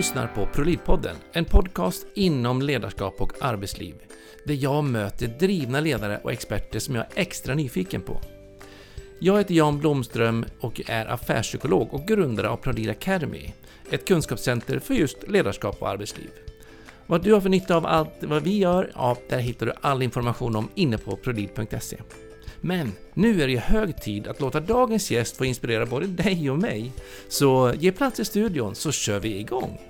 lyssnar på ProLead-podden, en podcast inom ledarskap och arbetsliv, där jag möter drivna ledare och experter som jag är extra nyfiken på. Jag heter Jan Blomström och är affärspsykolog och grundare av Prolid Academy, ett kunskapscenter för just ledarskap och arbetsliv. Vad du har för nytta av allt vad vi gör, ja, där hittar du all information om inne på prolid.se. Men nu är det hög tid att låta dagens gäst få inspirera både dig och mig. Så ge plats i studion så kör vi igång!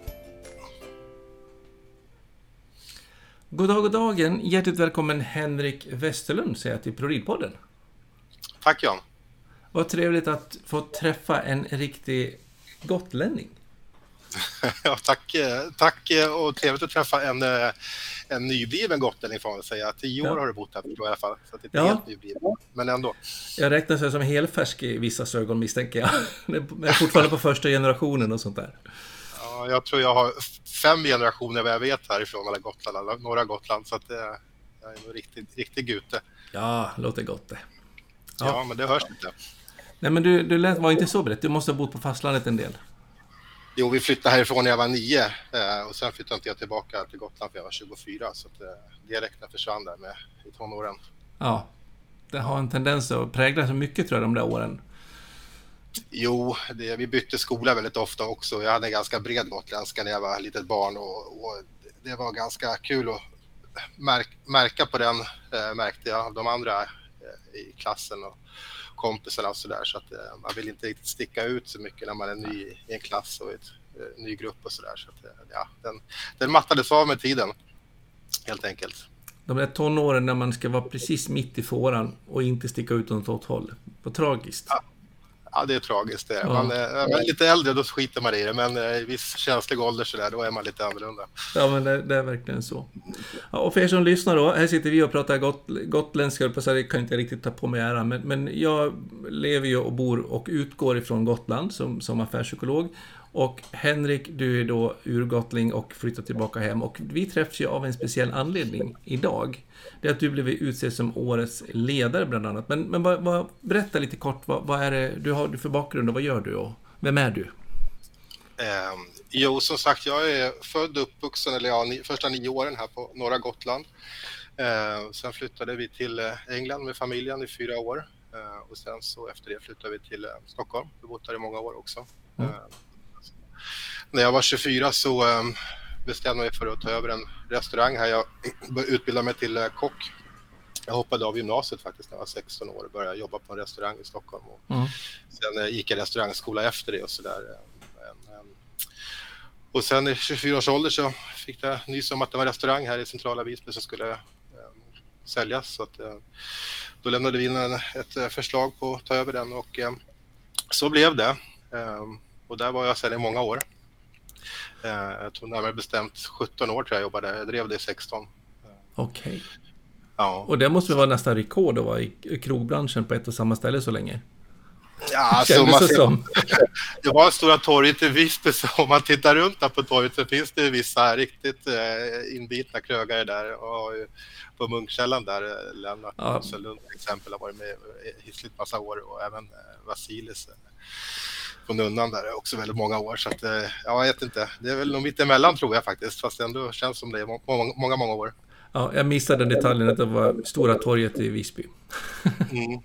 God dag, god dagen! Hjärtligt välkommen Henrik Westerlund säger jag till Proridpodden. Tack Jan! Vad trevligt att få träffa en riktig gotlänning. ja, tack, tack och trevligt att träffa en, en nybliven gotlänning får man säga. Tio år ja. har du bott här i alla fall. Så det är inte ja. helt nybliven, men ändå. Jag räknas som helfärsk i vissa ögon misstänker jag. Jag är fortfarande på första generationen och sånt där. Ja, jag tror jag har fem generationer vad jag vet härifrån, eller Gotland, norra Gotland. Så att jag är nog riktigt, riktigt gute. Ja, låter gott det. Ja. ja, men det hörs inte. Nej, men du, du lät, var inte så brett. Du måste ha bott på fastlandet en del. Jo, vi flyttade härifrån när jag var nio eh, och sen flyttade jag tillbaka till Gotland för jag var 24 så att eh, dialekten försvann där med i tonåren. Ja, det har en tendens att prägla så mycket tror jag de där åren. Jo, det, vi bytte skola väldigt ofta också. Jag hade en ganska bred gotländska när jag var litet barn och, och det var ganska kul att märk, märka på den, äh, märkte jag, de andra äh, i klassen och kompisarna och sådär. Så att äh, man vill inte riktigt sticka ut så mycket när man är ny i en klass och i en ny grupp och sådär. Så att, ja, den, den mattades av med tiden, helt enkelt. De där tonåren när man ska vara precis mitt i fåran och inte sticka ut åt något håll. Vad tragiskt. Ja. Ja, det är tragiskt. Det. Man, är man lite äldre, då skiter man i det, men i viss känslig ålder så där, då är man lite annorlunda. Ja, men det, det är verkligen så. Ja, och för er som lyssnar då, här sitter vi och pratar got, gotländska, på så det kan inte riktigt ta på mig äran, men, men jag lever ju och bor och utgår ifrån Gotland som, som affärspsykolog. Och Henrik, du är då urgotling och flyttar tillbaka hem. Och vi träffas ju av en speciell anledning idag. Det är att du blev utsedd som årets ledare bland annat. Men, men vad, vad, berätta lite kort, vad, vad, är det du har för bakgrund och vad gör du och vem är du? Eh, jo, som sagt, jag är född och uppvuxen, eller ja, ni, första nio åren här på norra Gotland. Eh, sen flyttade vi till eh, England med familjen i fyra år. Eh, och sen så efter det flyttade vi till eh, Stockholm. Vi har bott där i många år också. Mm. Eh, när jag var 24 så um, bestämde jag mig för att ta över en restaurang här. Jag utbildade mig till uh, kock. Jag hoppade av gymnasiet faktiskt när jag var 16 år och började jobba på en restaurang i Stockholm. Och mm. Sen uh, gick jag restaurangskola efter det och sådär. Um, um, och sen i 24 års ålder så fick jag nys om att det var en restaurang här i centrala Visby som skulle säljas. Så att, uh, då lämnade vi in en, ett förslag på att ta över den och så blev det. Och där var jag sedan i många år. Eh, jag tror närmare bestämt 17 år tror jag jobbade, jag drev det i 16. Okej. Okay. Ja. Och det måste väl vara nästan rekord att vara i krogbranschen på ett och samma ställe så länge? Ja, alltså, man som. det var Stora torget i Visby, så om man tittar runt där på torget så finns det vissa riktigt eh, inbitna krögare där. Och på Munkkällan där, eh, Lennart ja. Lund till exempel har varit med hissligt massa år och även eh, Vasilis på Nunnan där också väldigt många år. Så att, eh, jag vet inte, det är väl nog mitt emellan tror jag faktiskt, fast det ändå känns som det är många, många, många år. Ja, jag missade den detaljen att det var Stora torget i Visby. Mm.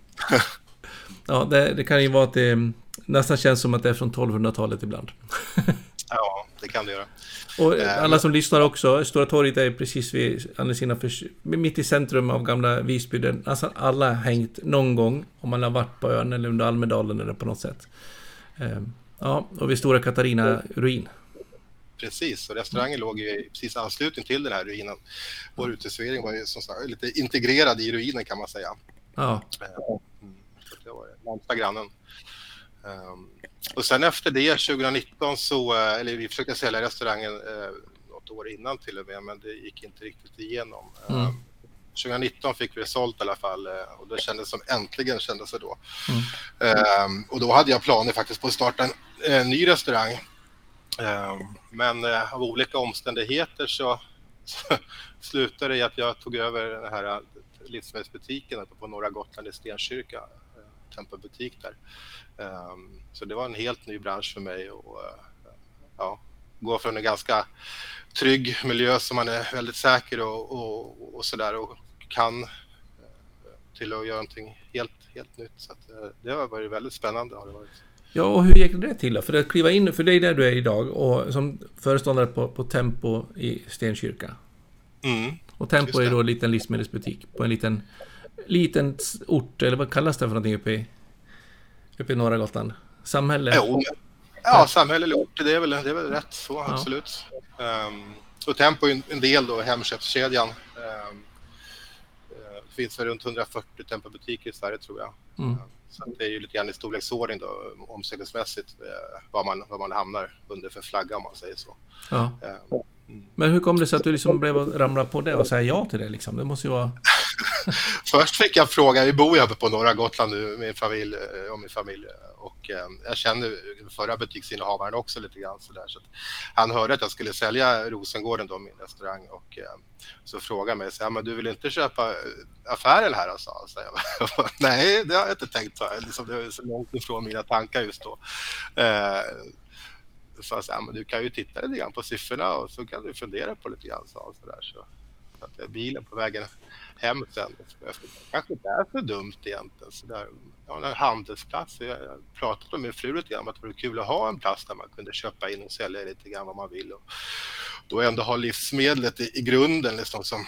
ja, det, det, kan ju vara att det nästan känns som att det är från 1200-talet ibland. ja, det kan det göra. Och eh, alla som lyssnar också, Stora torget är precis vid Annesina, mitt i centrum av gamla Visby. Där nästan alla hängt någon gång, om man har varit på ön eller under Almedalen eller på något sätt. Ehm, ja, och vid Stora Katarina ruin. Precis, och restaurangen låg i precis anslutning till den här ruinen. Vår uteservering var ju som sagt lite integrerad i ruinen kan man säga. Ja. Mm, det var närmsta grannen. Um, och sen efter det, 2019, så, eh, eller vi försökte sälja restaurangen eh, något år innan till och med, men det gick inte riktigt igenom. Mm. Um, 2019 fick vi sålt i alla fall eh, och det kändes som äntligen kändes det då. Mm. Um, och då hade jag planer faktiskt på att starta en, en ny restaurang. Um, men uh, av olika omständigheter så, så slutade det i att jag tog över den här eh, livsmedelsbutiken uppe på Norra Gotland i Stenkyrka, uh, tempelbutik där. Um, så det var en helt ny bransch för mig och ja, gå från en ganska trygg miljö som man är väldigt säker och, och, och sådär och kan eh, till att göra någonting helt, helt nytt. Så att, eh, det har varit väldigt spännande. Har det varit. Ja, och hur gick det till då? För att kliva in, för det är där du är idag och som föreståndare på, på Tempo i Stenkyrka. Mm. Och Tempo är då en liten livsmedelsbutik på en liten, liten ort, eller vad kallas det för någonting uppe i, uppe i norra Gotland? Samhälle? Jo, ja, samhälle eller ort, det är väl, det är väl rätt så, ja. absolut. Um, och Tempo är en del då, Hemköpskedjan. Um, finns väl runt 140 Tempo-butiker i Sverige tror jag. Mm. Så det är ju lite grann i storleksordning då, omsättningsmässigt, eh, vad man, vad man hamnar under för flagga om man säger så. Ja. Um, men hur kom det sig att du liksom blev ramla på det och säga ja till det liksom? Det måste ju vara... Först fick jag fråga, vi bor ju uppe på norra Gotland nu, min familj eh, och min familj. Och eh, jag känner förra butiksinnehavaren också lite grann så där. Så han hörde att jag skulle sälja Rosengården då, min restaurang. Och eh, så frågade mig, så här, men du vill inte köpa eh, affären här? Alltså? Så jag, Nej, det har jag inte tänkt. Så, liksom, det är så långt ifrån mina tankar just då. Eh, sa så här, men du kan ju titta lite grann på siffrorna och så kan du fundera på lite grann. Så, så där, så att eh, bilen på vägen hem sen. kanske inte är så dumt egentligen. Så där, ja, en handelsplats. Jag pratade med min fru lite grann om att det vore kul att ha en plats där man kunde köpa in och sälja lite grann vad man vill. Och då ändå ha livsmedlet i, i grunden liksom, som,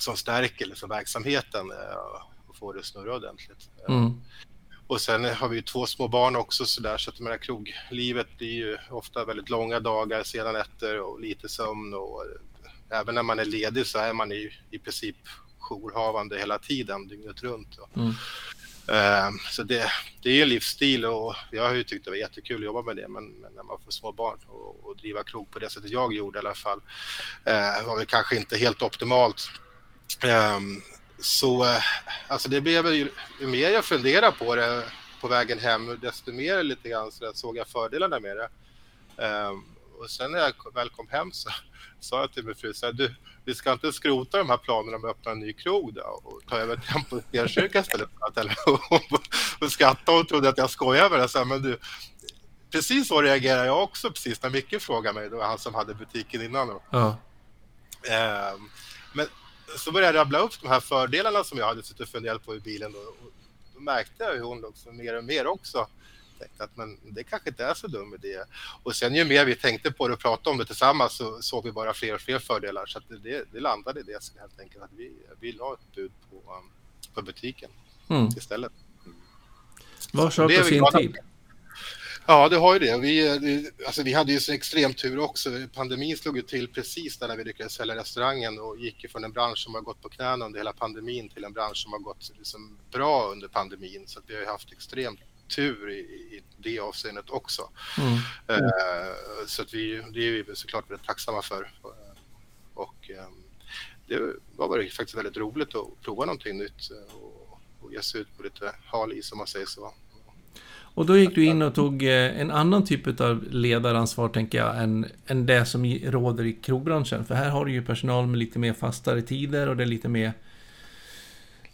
som stärker liksom, verksamheten eh, och får det att snurra ordentligt. Mm. Och sen har vi ju två små barn också så där så att menar, kroglivet blir ju ofta väldigt långa dagar, sena nätter och lite sömn och även när man är ledig så är man i, i princip jourhavande hela tiden, dygnet runt. Mm. Uh, så det, det är en livsstil och jag har ju tyckt det var jättekul att jobba med det men, men när man får små barn och, och, driva krog på det sättet jag gjorde i alla fall uh, var väl kanske inte helt optimalt. Um, så uh, alltså det blev ju, ju mer jag funderade på det på vägen hem desto mer lite grann så såg jag fördelarna med det. Um, och sen när jag väl kom hem så sa jag till min fru så här, du, vi ska inte skrota de här planerna med att öppna en ny krog då och ta över Tempo Stenkyrka istället eller, och skrattade och trodde att jag skojade med det. Så här, men du, precis så reagerade jag också precis när Micke frågade mig, då han som hade butiken innan. Då. Ja. Um, men så började jag rabbla upp de här fördelarna som jag hade suttit och funderat på i bilen. Då, och då märkte jag hur hon också mer och mer också tänkte att men det kanske inte är så dum idé. Och sen ju mer vi tänkte på det och pratade om det tillsammans så såg vi bara fler och fler fördelar. Så det, det landade i det helt enkelt att vi, vi la ett bud på, um, på butiken mm. istället. Mm. Var sak på sin tid. Ja, det har ju det. Vi, alltså, vi hade ju så extrem tur också. Pandemin slog ju till precis där när vi lyckades sälja restaurangen och gick från en bransch som har gått på knäna under hela pandemin till en bransch som har gått liksom bra under pandemin. Så vi har haft extremt tur i, i det avseendet också. Mm. Mm. så att vi, det är vi såklart väldigt tacksamma för. Och ehm, det var faktiskt väldigt roligt att prova någonting nytt och, och ge sig ut på lite hal is om man säger så. Och då gick du in och tog eh, en annan typ av ledaransvar, tänker jag, än, än det som råder i krogbranschen. För här har du ju personal med lite mer fastare tider och det är lite mer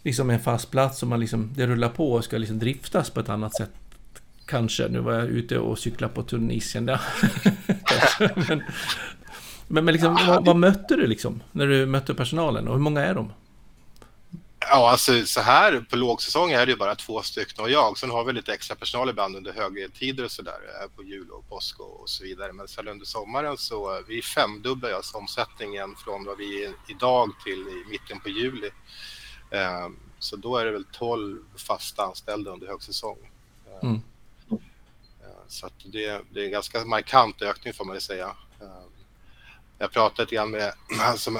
liksom en fast plats och man liksom, det rullar på och ska liksom driftas på ett annat sätt. Kanske. Nu var jag ute och cyklade på Tunisien där. men, men, men liksom, vad, vad, mötte du liksom när du mötte personalen och hur många är de? Ja, alltså så här på lågsäsong är det ju bara två stycken och jag. Sen har vi lite extra personal ibland under högtider och så där eh, på jul och påsk och så vidare. Men sen under sommaren så eh, vi femdubblar alltså omsättningen från vad vi är idag till i mitten på juli. Ehm, så då är det väl 12 fasta anställda under högsäsong. Ehm, mm. Så att det, det är en ganska markant ökning får man ju säga. Ehm, jag pratade lite grann med som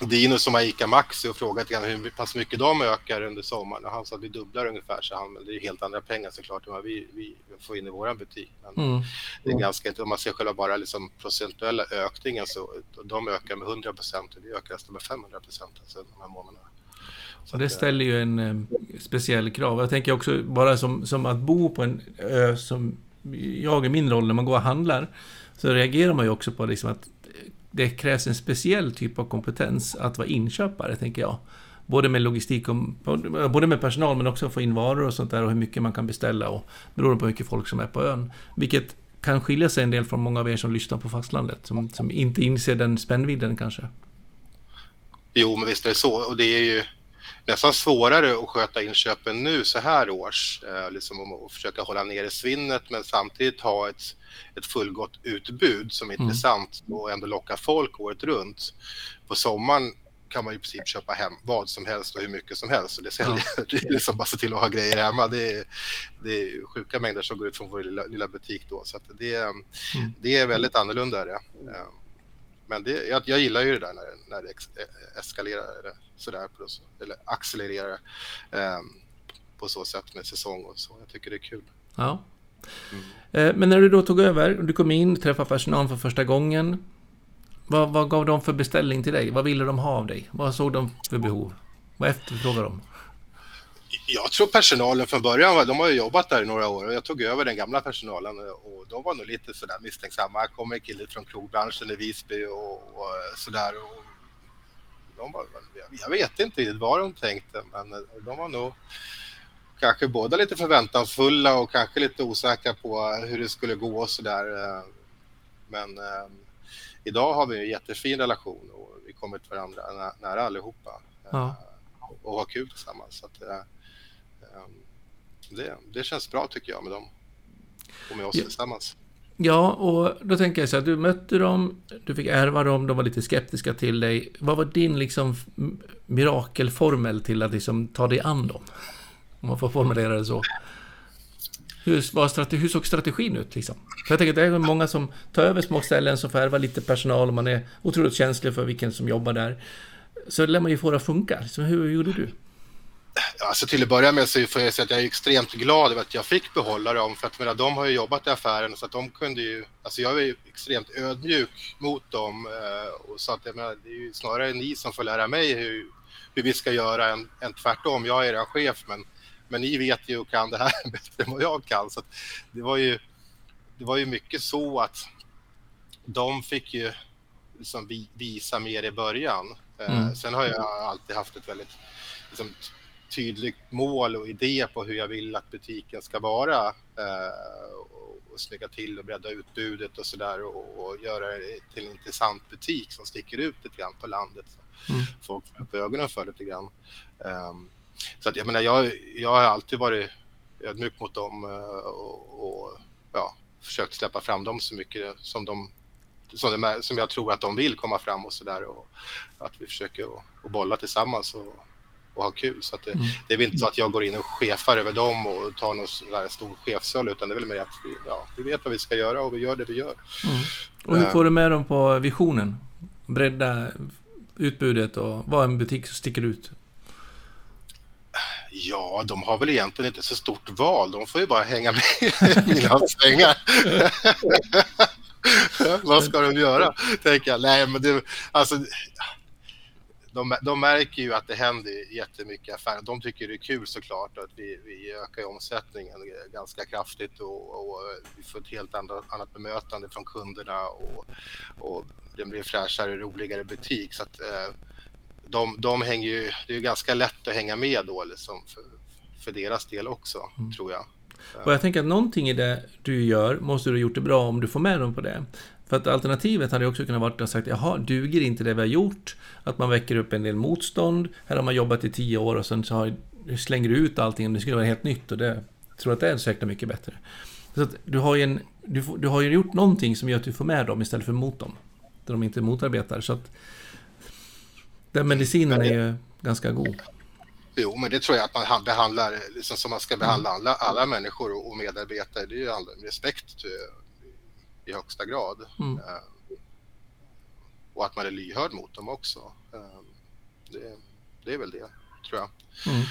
Dino som har ICA Maxi och frågat hur pass mycket de ökar under sommaren och han sa att vi dubblar ungefär så han, men det är helt andra pengar såklart än vad vi, vi får in i våran butik. Mm. det är ganska, om man ser själva bara liksom procentuella ökningen så de ökar med 100 procent och vi ökar nästan med 500 procent alltså de här månaderna. Och det ställer ju en eh, speciell krav. Jag tänker också bara som, som att bo på en ö som jag i min roll när man går och handlar. Så reagerar man ju också på liksom att det krävs en speciell typ av kompetens att vara inköpare, tänker jag. Både med logistik och både med personal men också få in varor och sånt där och hur mycket man kan beställa och beroende på hur mycket folk som är på ön. Vilket kan skilja sig en del från många av er som lyssnar på fastlandet, som, som inte inser den spännvidden kanske. Jo, men visst är det så. Och det är ju nästan svårare att sköta inköpen nu så här års, eh, liksom att försöka hålla nere svinnet men samtidigt ha ett, ett fullgott utbud som är mm. intressant och ändå locka folk året runt. På sommaren kan man i princip köpa hem vad som helst och hur mycket som helst. Och det, säljer, ja. det är liksom bara se till att ha grejer hemma. Det är, det är sjuka mängder som går ut från vår lilla, lilla butik då. Så det, mm. det är väldigt annorlunda. Det. Eh, men det, jag, jag, gillar ju det där när, när det eskalerar eller, sådär, eller accelererar eh, på så sätt med säsong och så. Jag tycker det är kul. Ja. Mm. Eh, men när du då tog över, du kom in, träffade personal för första gången. Vad, vad gav de för beställning till dig? Vad ville de ha av dig? Vad såg de för behov? Vad efterfrågade de? Jag tror personalen från början, de har ju jobbat där i några år och jag tog över den gamla personalen och de var nog lite sådär misstänksamma. Här kommer en kille från krogbranschen i Visby och, och sådär. Och de var, jag vet inte vad de tänkte men de var nog kanske båda lite förväntansfulla och kanske lite osäkra på hur det skulle gå och sådär. Men eh, idag har vi en jättefin relation och vi kommer till varandra nära allihopa. Ja. Och har kul tillsammans. Så att, eh, det, det känns bra tycker jag med dem och med oss ja. tillsammans. Ja, och då tänker jag så här, du mötte dem, du fick ärva dem, de var lite skeptiska till dig. Vad var din liksom mirakelformel till att liksom ta dig an dem? Om man får formulera det så. Hur, var strategi, hur såg strategin ut liksom? För jag tänker att det är många som tar över små ställen som får ärva lite personal och man är otroligt känslig för vilken som jobbar där. Så lär man ju få det att funka. Så hur gjorde du? Alltså till att börja med så får jag säga att jag är extremt glad över att jag fick behålla dem för att menar, de har ju jobbat i affären så att de kunde ju, alltså jag är ju extremt ödmjuk mot dem eh, och så att jag menar, det är ju snarare ni som får lära mig hur, hur vi ska göra än, än tvärtom. Jag är er chef men, men ni vet ju och kan det här bättre än vad jag kan så att det var ju, det var ju mycket så att de fick ju liksom visa mer i början. Eh, mm. Sen har jag alltid haft ett väldigt liksom, tydligt mål och idé på hur jag vill att butiken ska vara eh, och snygga till och bredda utbudet och sådär och, och göra det till en intressant butik som sticker ut lite grann på landet. Så mm. Folk får upp ögonen för lite grann. Um, så att jag menar, jag, jag har alltid varit ödmjuk mot dem uh, och, och ja, försökt släppa fram dem så mycket som de som, de, som jag tror att de vill komma fram och så där och att vi försöker att bolla tillsammans och, och ha kul. Så det, mm. det, är väl inte så att jag går in och chefar över dem och tar någon stor chefsroll utan det är väl mer att vi, ja, vi vet vad vi ska göra och vi gör det vi gör. Mm. Och hur får du med dem på visionen? Bredda utbudet och vara en butik som sticker ut? Ja, de har väl egentligen inte så stort val. De får ju bara hänga med i mina svängar. Vad ska de göra? Tänker jag. Nej, men det, alltså, de, de märker ju att det händer jättemycket affärer. De tycker det är kul såklart att vi, vi ökar omsättningen ganska kraftigt och, och vi får ett helt annat, annat bemötande från kunderna och, och det blir fräschare och roligare butik. Så att, eh, de, de hänger ju, det är ganska lätt att hänga med då liksom för, för deras del också, mm. tror jag. Och jag tänker att någonting i det du gör måste du ha gjort det bra om du får med dem på det. För att alternativet hade också kunnat vara att sagt jaha, duger inte det vi har gjort? Att man väcker upp en del motstånd. Här har man jobbat i tio år och sen så har, slänger du ut allting och det skulle vara helt nytt och det jag tror att det är säkert mycket bättre. Så att du har ju en, du, du har ju gjort någonting som gör att du får med dem istället för mot dem. Där de inte motarbetar. Så att den medicinen är ju ganska god. Jo, men det tror jag att man behandlar liksom som man ska behandla alla, alla människor och medarbetare. Det är ju respekt eh, i högsta grad. Mm. Eh, och att man är lyhörd mot dem också. Eh, det, det är väl det, tror jag. Mm.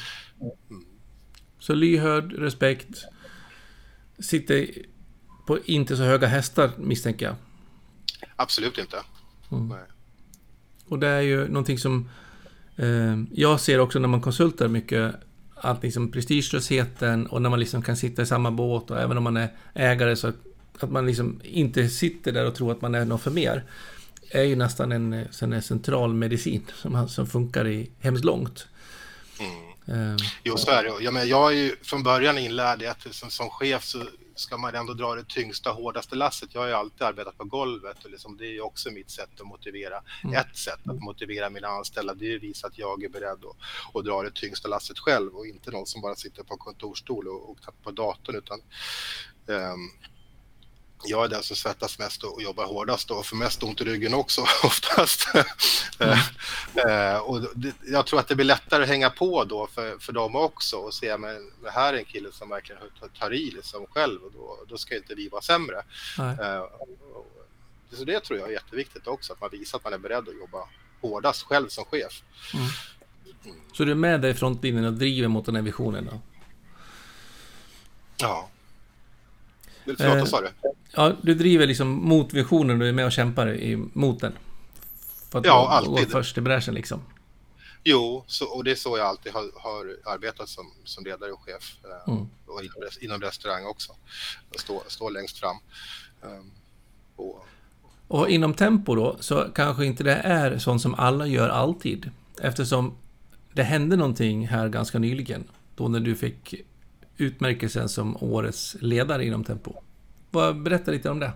Mm. Så lyhörd, respekt, sitter på inte så höga hästar misstänker jag? Absolut inte. Mm. Och det är ju någonting som eh, jag ser också när man konsultar mycket att liksom prestigelösheten och när man liksom kan sitta i samma båt och även om man är ägare så att man liksom inte sitter där och tror att man är något för mer är ju nästan en, en central medicin som, som funkar i hemskt långt. Mm. Um, jo, så är det. Jag, men, jag är ju från början inlärd i att som, som chef så ska man ändå dra det tyngsta, hårdaste lasset. Jag har ju alltid arbetat på golvet och liksom, det är ju också mitt sätt att motivera. Mm. Ett sätt att motivera mina anställda, det är att visa att jag är beredd att, att dra det tyngsta lasset själv och inte någon som bara sitter på kontorsstol och, och på datorn utan um, jag är den som svettas mest och jobbar hårdast och får mest ont i ryggen också oftast. Mm. Eh, och det, jag tror att det blir lättare att hänga på då för, för dem också och se men det här är en kille som verkligen tar i liksom själv och då, då ska inte vi vara sämre. Uh, så det tror jag är jätteviktigt också, att man visar att man är beredd att jobba hårdast själv som chef. Mm. Mm. Så du är med dig i frontlinjen och driver mot den här visionen då? Ja. Förlåt, vad sa du? Ja, du driver liksom mot visionen, du är med och kämpar mot den. För att ja, alltid. gå först i bräschen liksom. Jo, så, och det är så jag alltid har, har arbetat som, som ledare och chef. Eh, mm. Och inom, inom, restaurang också. Stå, stå längst fram. Um, och, och inom Tempo då, så kanske inte det är sånt som alla gör alltid. Eftersom det hände någonting här ganska nyligen. Då när du fick utmärkelsen som årets ledare inom Tempo. Berätta lite om det.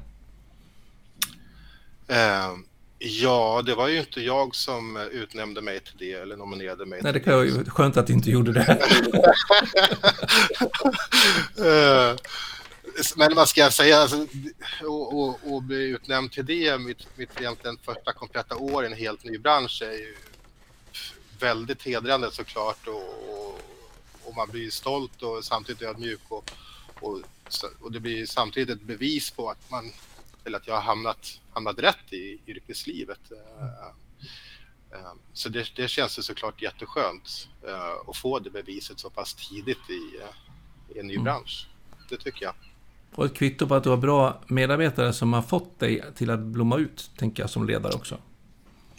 Uh, ja, det var ju inte jag som utnämnde mig till det eller nominerade mig. Nej, det kan ju skönt att du inte gjorde det. uh, men vad ska jag säga, alltså, och, och, och, bli utnämnd till det, mitt, mitt egentligen första kompletta år i en helt ny bransch är ju väldigt hedrande såklart och, och man blir stolt och samtidigt ödmjuk och, och, och det blir samtidigt ett bevis på att man eller att jag har hamnat, hamnat rätt i yrkeslivet. Eh, eh, så det, det känns ju såklart jätteskönt eh, att få det beviset så pass tidigt i, i en ny mm. bransch. Det tycker jag. Och ett kvitto på att du har bra medarbetare som har fått dig till att blomma ut, tänker jag, som ledare också.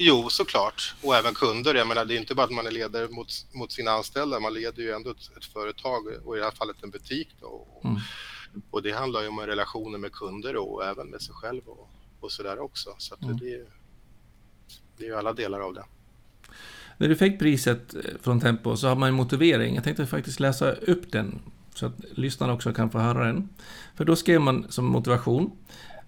Jo, såklart. Och även kunder. Jag menar, det är inte bara att man är ledare mot, mot sina anställda, man leder ju ändå ett, ett företag och i det här fallet en butik. Då. Mm. Och det handlar ju om relationer med kunder och även med sig själv och, och så där också. Så mm. det, det är ju alla delar av det. När du fick priset från Tempo så har man en motivering. Jag tänkte faktiskt läsa upp den så att lyssnarna också kan få höra den. För då skrev man som motivation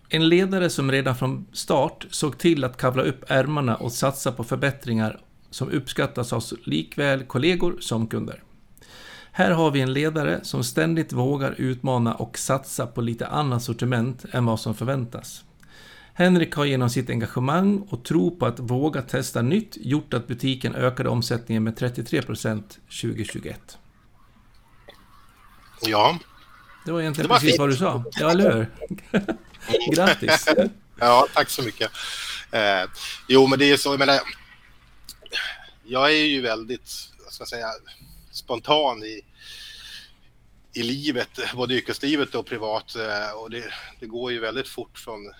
en ledare som redan från start såg till att kavla upp ärmarna och satsa på förbättringar som uppskattas av likväl kollegor som kunder. Här har vi en ledare som ständigt vågar utmana och satsa på lite annat sortiment än vad som förväntas. Henrik har genom sitt engagemang och tro på att våga testa nytt gjort att butiken ökade omsättningen med 33% 2021. Ja. Det var egentligen det var precis fint. vad du sa. Ja, eller hur? Grattis! ja, tack så mycket. Eh, jo, men det är så, jag menar, jag är ju väldigt, vad ska jag säga, spontan i, i livet, både yrkeslivet och privat. Eh, och det, det går ju väldigt fort från,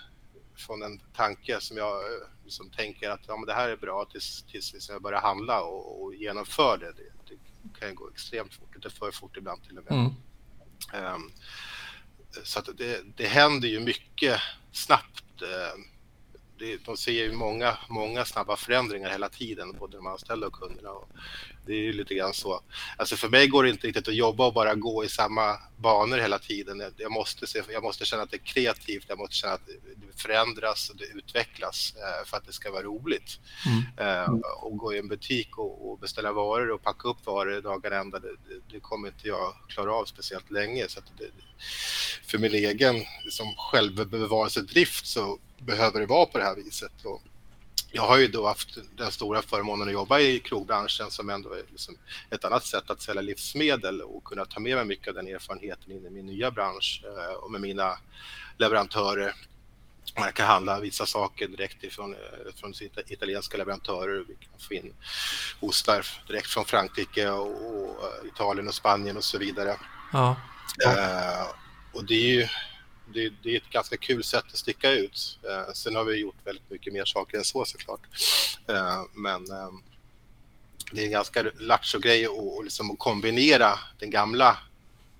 från en tanke som jag som tänker att ja, men det här är bra tills, tills jag börjar handla och, och genomför det. det. det. kan gå extremt fort, lite för fort ibland till och med. Mm. Ehm, så att det, det händer ju mycket snabbt. Ehm, det, de ser ju många, många snabba förändringar hela tiden, både de anställda och kunderna. Och det är ju lite grann så. Alltså för mig går det inte riktigt att jobba och bara gå i samma banor hela tiden. Jag måste, se, jag måste känna att det är kreativt, jag måste känna att det förändras och det utvecklas eh, för att det ska vara roligt. Mm. Eh, och gå i en butik och, beställa varor och packa upp varor dagarna ända, det, det, kommer inte jag klara av speciellt länge. Så det, för min egen som självbevarelsedrift så behöver det vara på det här viset. Och jag har ju då haft den stora förmånen att jobba i krogbranschen som ändå är liksom ett annat sätt att sälja livsmedel och kunna ta med mig mycket av den erfarenheten in i min nya bransch eh, och med mina leverantörer. Man kan handla vissa saker direkt ifrån, eh, från italienska leverantörer. Vi kan få in ostar direkt från Frankrike och, och Italien och Spanien och så vidare. Ja. ja. Uh, och det är ju det, det, är ett ganska kul sätt att sticka ut. Eh, sen har vi gjort väldigt mycket mer saker än så såklart. Eh, men eh, det är en ganska lattjo grej att, liksom, att kombinera den gamla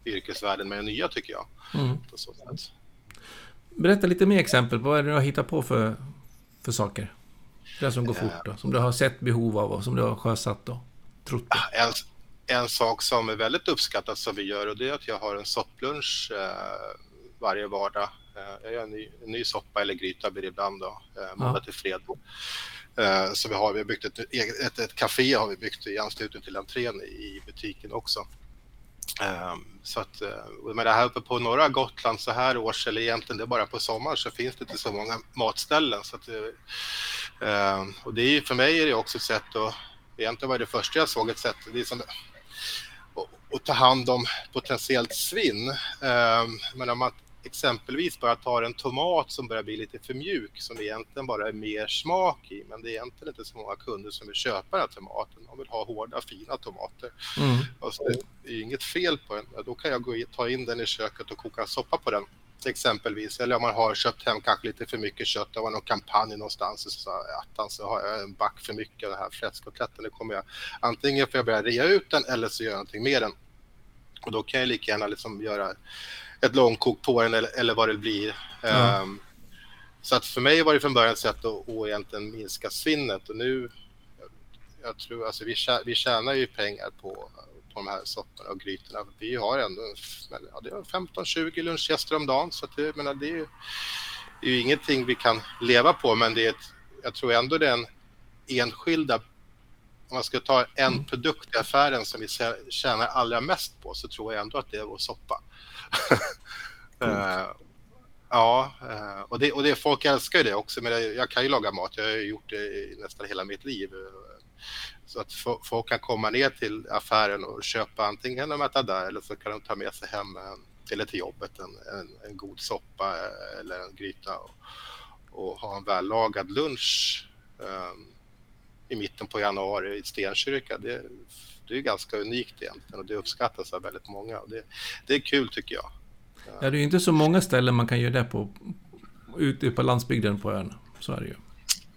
yrkesvärlden med den nya tycker jag. Mm. Berätta lite mer exempel. Vad är det du har hittat på för, för saker? Det som går fort då, som du har sett behov av och som du har sjösatt och trott på? En, en sak som är väldigt uppskattat som vi gör och det är att jag har en sopplunch eh, varje vardag. Jag gör en ny, en ny soppa eller gryta blir det ibland då, måndag till fredag. Så vi har, vi har byggt ett, ett, ett café har vi byggt i anslutning till entrén i butiken också. Um, så att, med det här uppe på norra Gotland så här års, eller egentligen det är bara på sommaren, så finns det inte så många matställen. Så att, uh, och det är, för mig är det också ett sätt att, egentligen var det första jag såg ett sätt, det är som att, att ta hand om potentiellt svinn. Uh, men om man exempelvis bara tar en tomat som börjar bli lite för mjuk som egentligen bara är mer smak i men det är egentligen inte så många kunder som vill köpa den här tomaten. De vill ha hårda fina tomater. Mm. Alltså, det är inget fel på den. Då kan jag gå in, ta in den i köket och koka soppa på den exempelvis. Eller om man har köpt hem kanske lite för mycket kött, det var någon kampanj någonstans så att så har jag en back för mycket av den här fläskkotletten. Det kommer jag antingen får jag börja rea ut den eller så gör jag någonting med den. Och då kan jag lika gärna liksom göra ett långkok på den eller, eller vad det blir. Ja. Um, så att för mig var det från början ett sätt att, att egentligen minska svinnet och nu, jag tror, alltså vi, tjänar, vi tjänar ju pengar på, på de här sopporna och grytorna. Vi har ändå ja, 15-20 lunchgäster om dagen så att det, menar, det, är ju, det är ju ingenting vi kan leva på men det är ett, jag tror ändå det är en enskilda om man ska ta en mm. produkt i affären som vi tjänar allra mest på så tror jag ändå att det är vår soppa uh, ja, uh, och, det, och det, folk älskar ju det också. Men jag, jag kan ju laga mat, jag har gjort det i nästan hela mitt liv. Eh, så att folk kan komma ner till affären och köpa antingen de äta där eller så kan de ta med sig hem en, eller till jobbet en, en, en god soppa eller en gryta och, och ha en vällagad lunch. Um, i mitten på januari i Stenkyrka. Det, det är ganska unikt egentligen och det uppskattas av väldigt många. Det, det är kul tycker jag. Ja, det är inte så många ställen man kan göra det på ute på landsbygden på ön. Så är det ju.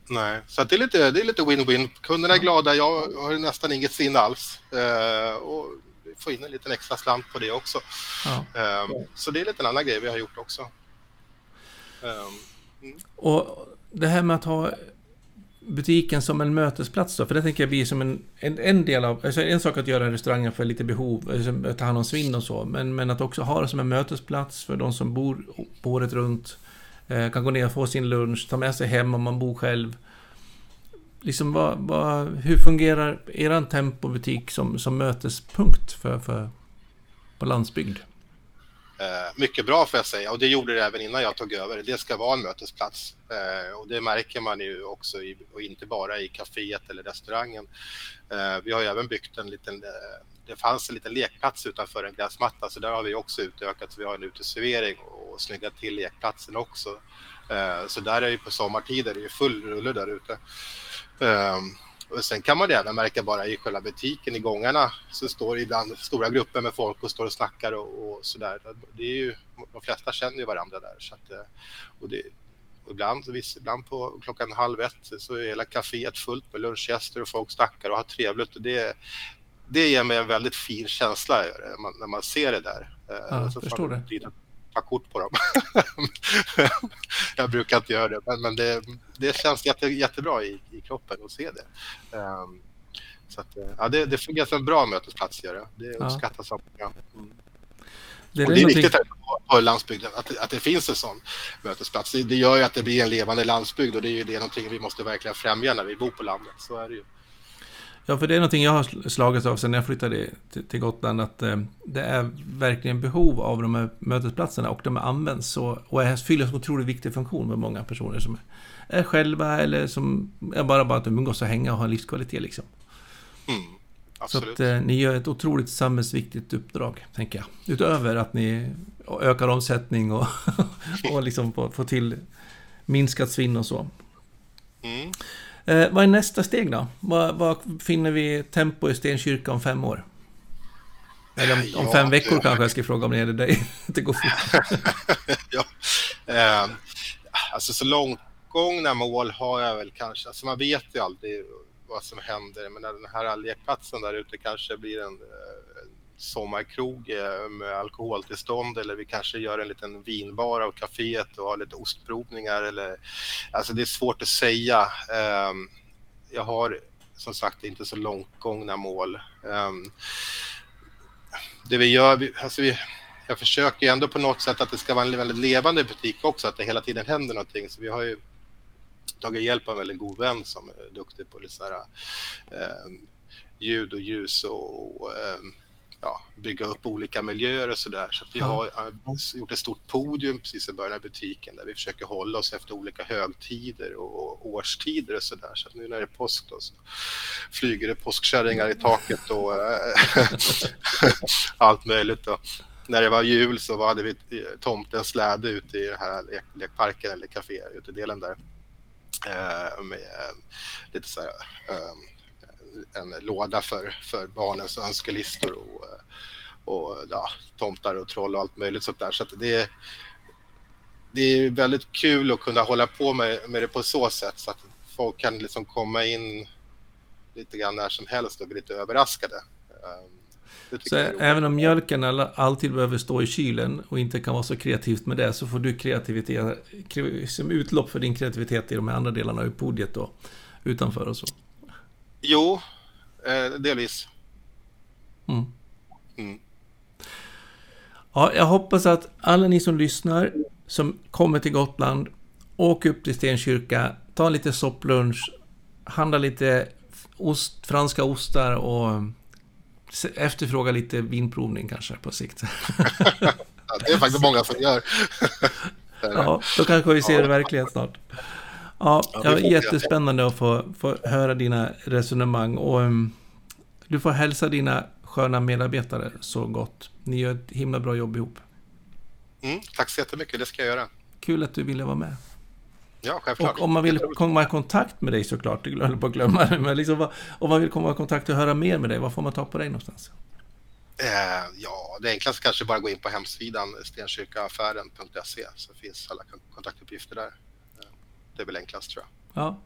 Nej, så det är lite det är lite win-win. Kunderna är glada, jag har nästan inget svinn alls. Uh, och får in en liten extra slant på det också. Ja. Um, så det är lite en annan grej vi har gjort också. Um, mm. Och det här med att ha butiken som en mötesplats då? För det tänker jag blir som en, en, en del av... Alltså en sak att göra restaurangen för lite behov, alltså ta hand om svinn och så, men, men att också ha det som en mötesplats för de som bor året runt. Eh, kan gå ner och få sin lunch, ta med sig hem om man bor själv. Liksom vad, vad, hur fungerar er tempobutik som, som mötespunkt för, för, på landsbygd? Eh, mycket bra får jag säga och det gjorde det även innan jag tog över. Det ska vara en mötesplats eh, och det märker man ju också i, och inte bara i kaféet eller restaurangen. Eh, vi har ju även byggt en liten, eh, det fanns en liten lekplats utanför en gräsmatta så där har vi också utökat. Så vi har en uteservering och snyggat till lekplatsen också. Eh, så där är ju på sommartider det är full rulle där ute. Och sen kan man även märka bara i själva butiken i gångarna så står ibland stora grupper med folk och står och snackar och, och sådär. Det är ju, de flesta känner ju varandra där. Så att, eh, och det, och ibland, ibland på klockan halv ett så är hela kaféet fullt med lunchgäster och folk snackar och har trevligt. Och det, det ger mig en väldigt fin känsla när man, när man ser det där. Eh, ja, så förstår det ta kort på dem. jag brukar inte göra det, men, men det, det känns jätte, jättebra i, i kroppen att se det. Um, så att, ja, det, det fungerar som en bra mötesplats, gör det. Det uppskattas av många. Mm. Det är, och det är någonting... viktigt på, på landsbygden att, att det finns en sån mötesplats. Det, det, gör ju att det blir en levande landsbygd och det är ju det någonting vi måste verkligen främja när vi bor på landet. Så är det ju. Ja, för det är någonting jag har slagits av sen jag flyttade till, Gotland, att eh, det är verkligen behov av de här mötesplatserna och de används så, och är, fyller en otroligt viktig funktion med många personer som är själva eller som är bara, bara att umgås och hänga och ha livskvalitet liksom. Mm, så att eh, ni gör ett otroligt samhällsviktigt uppdrag, tänker jag. Utöver att ni ökar omsättning och, och liksom får till minskat svinn och så. Mm. Eh, vad är nästa steg då? Vad, finner vi tempo i Stenkyrka om fem år? Eller om, om fem veckor det... kanske jag ska fråga om det är dig. det går fort. ja. Eh, alltså så långt mål har jag väl kanske. Alltså man vet ju aldrig vad som händer. Men den här lekplatsen där ute kanske blir en eh, sommarkrog eh, med alkoholtillstånd eller vi kanske gör en liten vinbar av kaféet och har lite ostprovningar eller alltså det är svårt att säga. Ehm, jag har som sagt inte så långt gångna mål. Ehm, det vi gör, alltså vi, jag försöker ändå på något sätt att det ska vara en väldigt levande butik också, att det hela tiden händer någonting. Så vi har ju tagit hjälp av en väldigt god vän som är duktig på lite sådär, eh, ljud och ljus och, och eh, ja, bygga upp olika miljöer och sådär. Så, vi har gjort ett stort podium precis i början av butiken där vi försöker hålla oss efter olika högtider och årstider och sådär. Så nu när det är påsk då så flyger det påskkärringar i taket och äh, allt möjligt. Då. När det var jul så hade vi tomtens släde ute i den här lek lekparken eller kafé, utedelen där. Äh, med lite så här, en låda för, för barnens önskelistor och, och ja, tomtar och troll och allt möjligt sånt där. Så det, är, det är väldigt kul att kunna hålla på med, med det på så sätt så att folk kan liksom komma in lite grann när som helst och bli lite överraskade. Ehm, så även om mjölken alltid behöver stå i kylen och inte kan vara så kreativt med det så får du kreativitet som utlopp för din kreativitet i de andra delarna av podiet då utanför och så. Jo, eh, delvis. Mm. Mm. Ja, jag hoppas att alla ni som lyssnar, som kommer till Gotland, åk upp till Stenkyrka, ta lite sopplunch, handla lite ost, franska ostar och efterfråga lite vinprovning kanske på sikt. ja, det är faktiskt många som gör. ja, då kanske vi ser ja. det verklighet snart. Ja, ja jättespännande att få, få höra dina resonemang och um, du får hälsa dina sköna medarbetare så gott. Ni gör ett himla bra jobb ihop. Mm, tack så jättemycket, det ska jag göra. Kul att du ville vara med. Ja, självklart. Och om man vill komma i kontakt med dig såklart, du höll på att glömma det, men liksom, om man vill komma i kontakt och höra mer med dig, vad får man ta på dig någonstans? Eh, ja, det enklaste kanske bara gå in på hemsidan stenkyrkaaffären.se så finns alla kontaktuppgifter där det är väl enklast tror jag. Ja.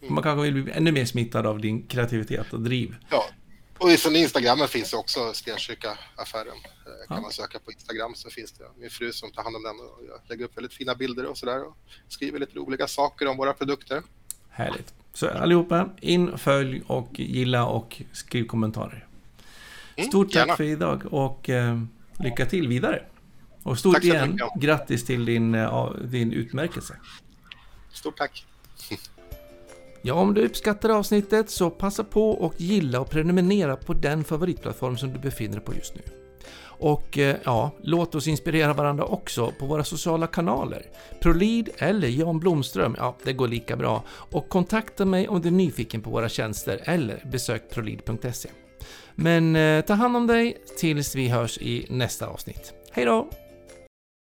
Mm. Man kanske vill bli ännu mer smittad av din kreativitet och driv. Ja, och från Instagram finns också Stenkyrka-affären. Eh, kan ja. man söka på Instagram så finns det min fru som tar hand om den och jag lägger upp väldigt fina bilder och sådär och skriver lite roliga saker om våra produkter. Härligt. Så allihopa, in, följ och gilla och skriv kommentarer. Mm, Stort tack för idag och eh, lycka till vidare. Och stort igen, grattis till din, uh, din utmärkelse. Stort tack! Ja, om du uppskattar avsnittet så passa på och gilla och prenumerera på den favoritplattform som du befinner dig på just nu. Och eh, ja, låt oss inspirera varandra också på våra sociala kanaler. Prolid eller Jan Blomström, ja det går lika bra. Och kontakta mig om du är nyfiken på våra tjänster eller besök prolid.se. Men eh, ta hand om dig tills vi hörs i nästa avsnitt. Hej då!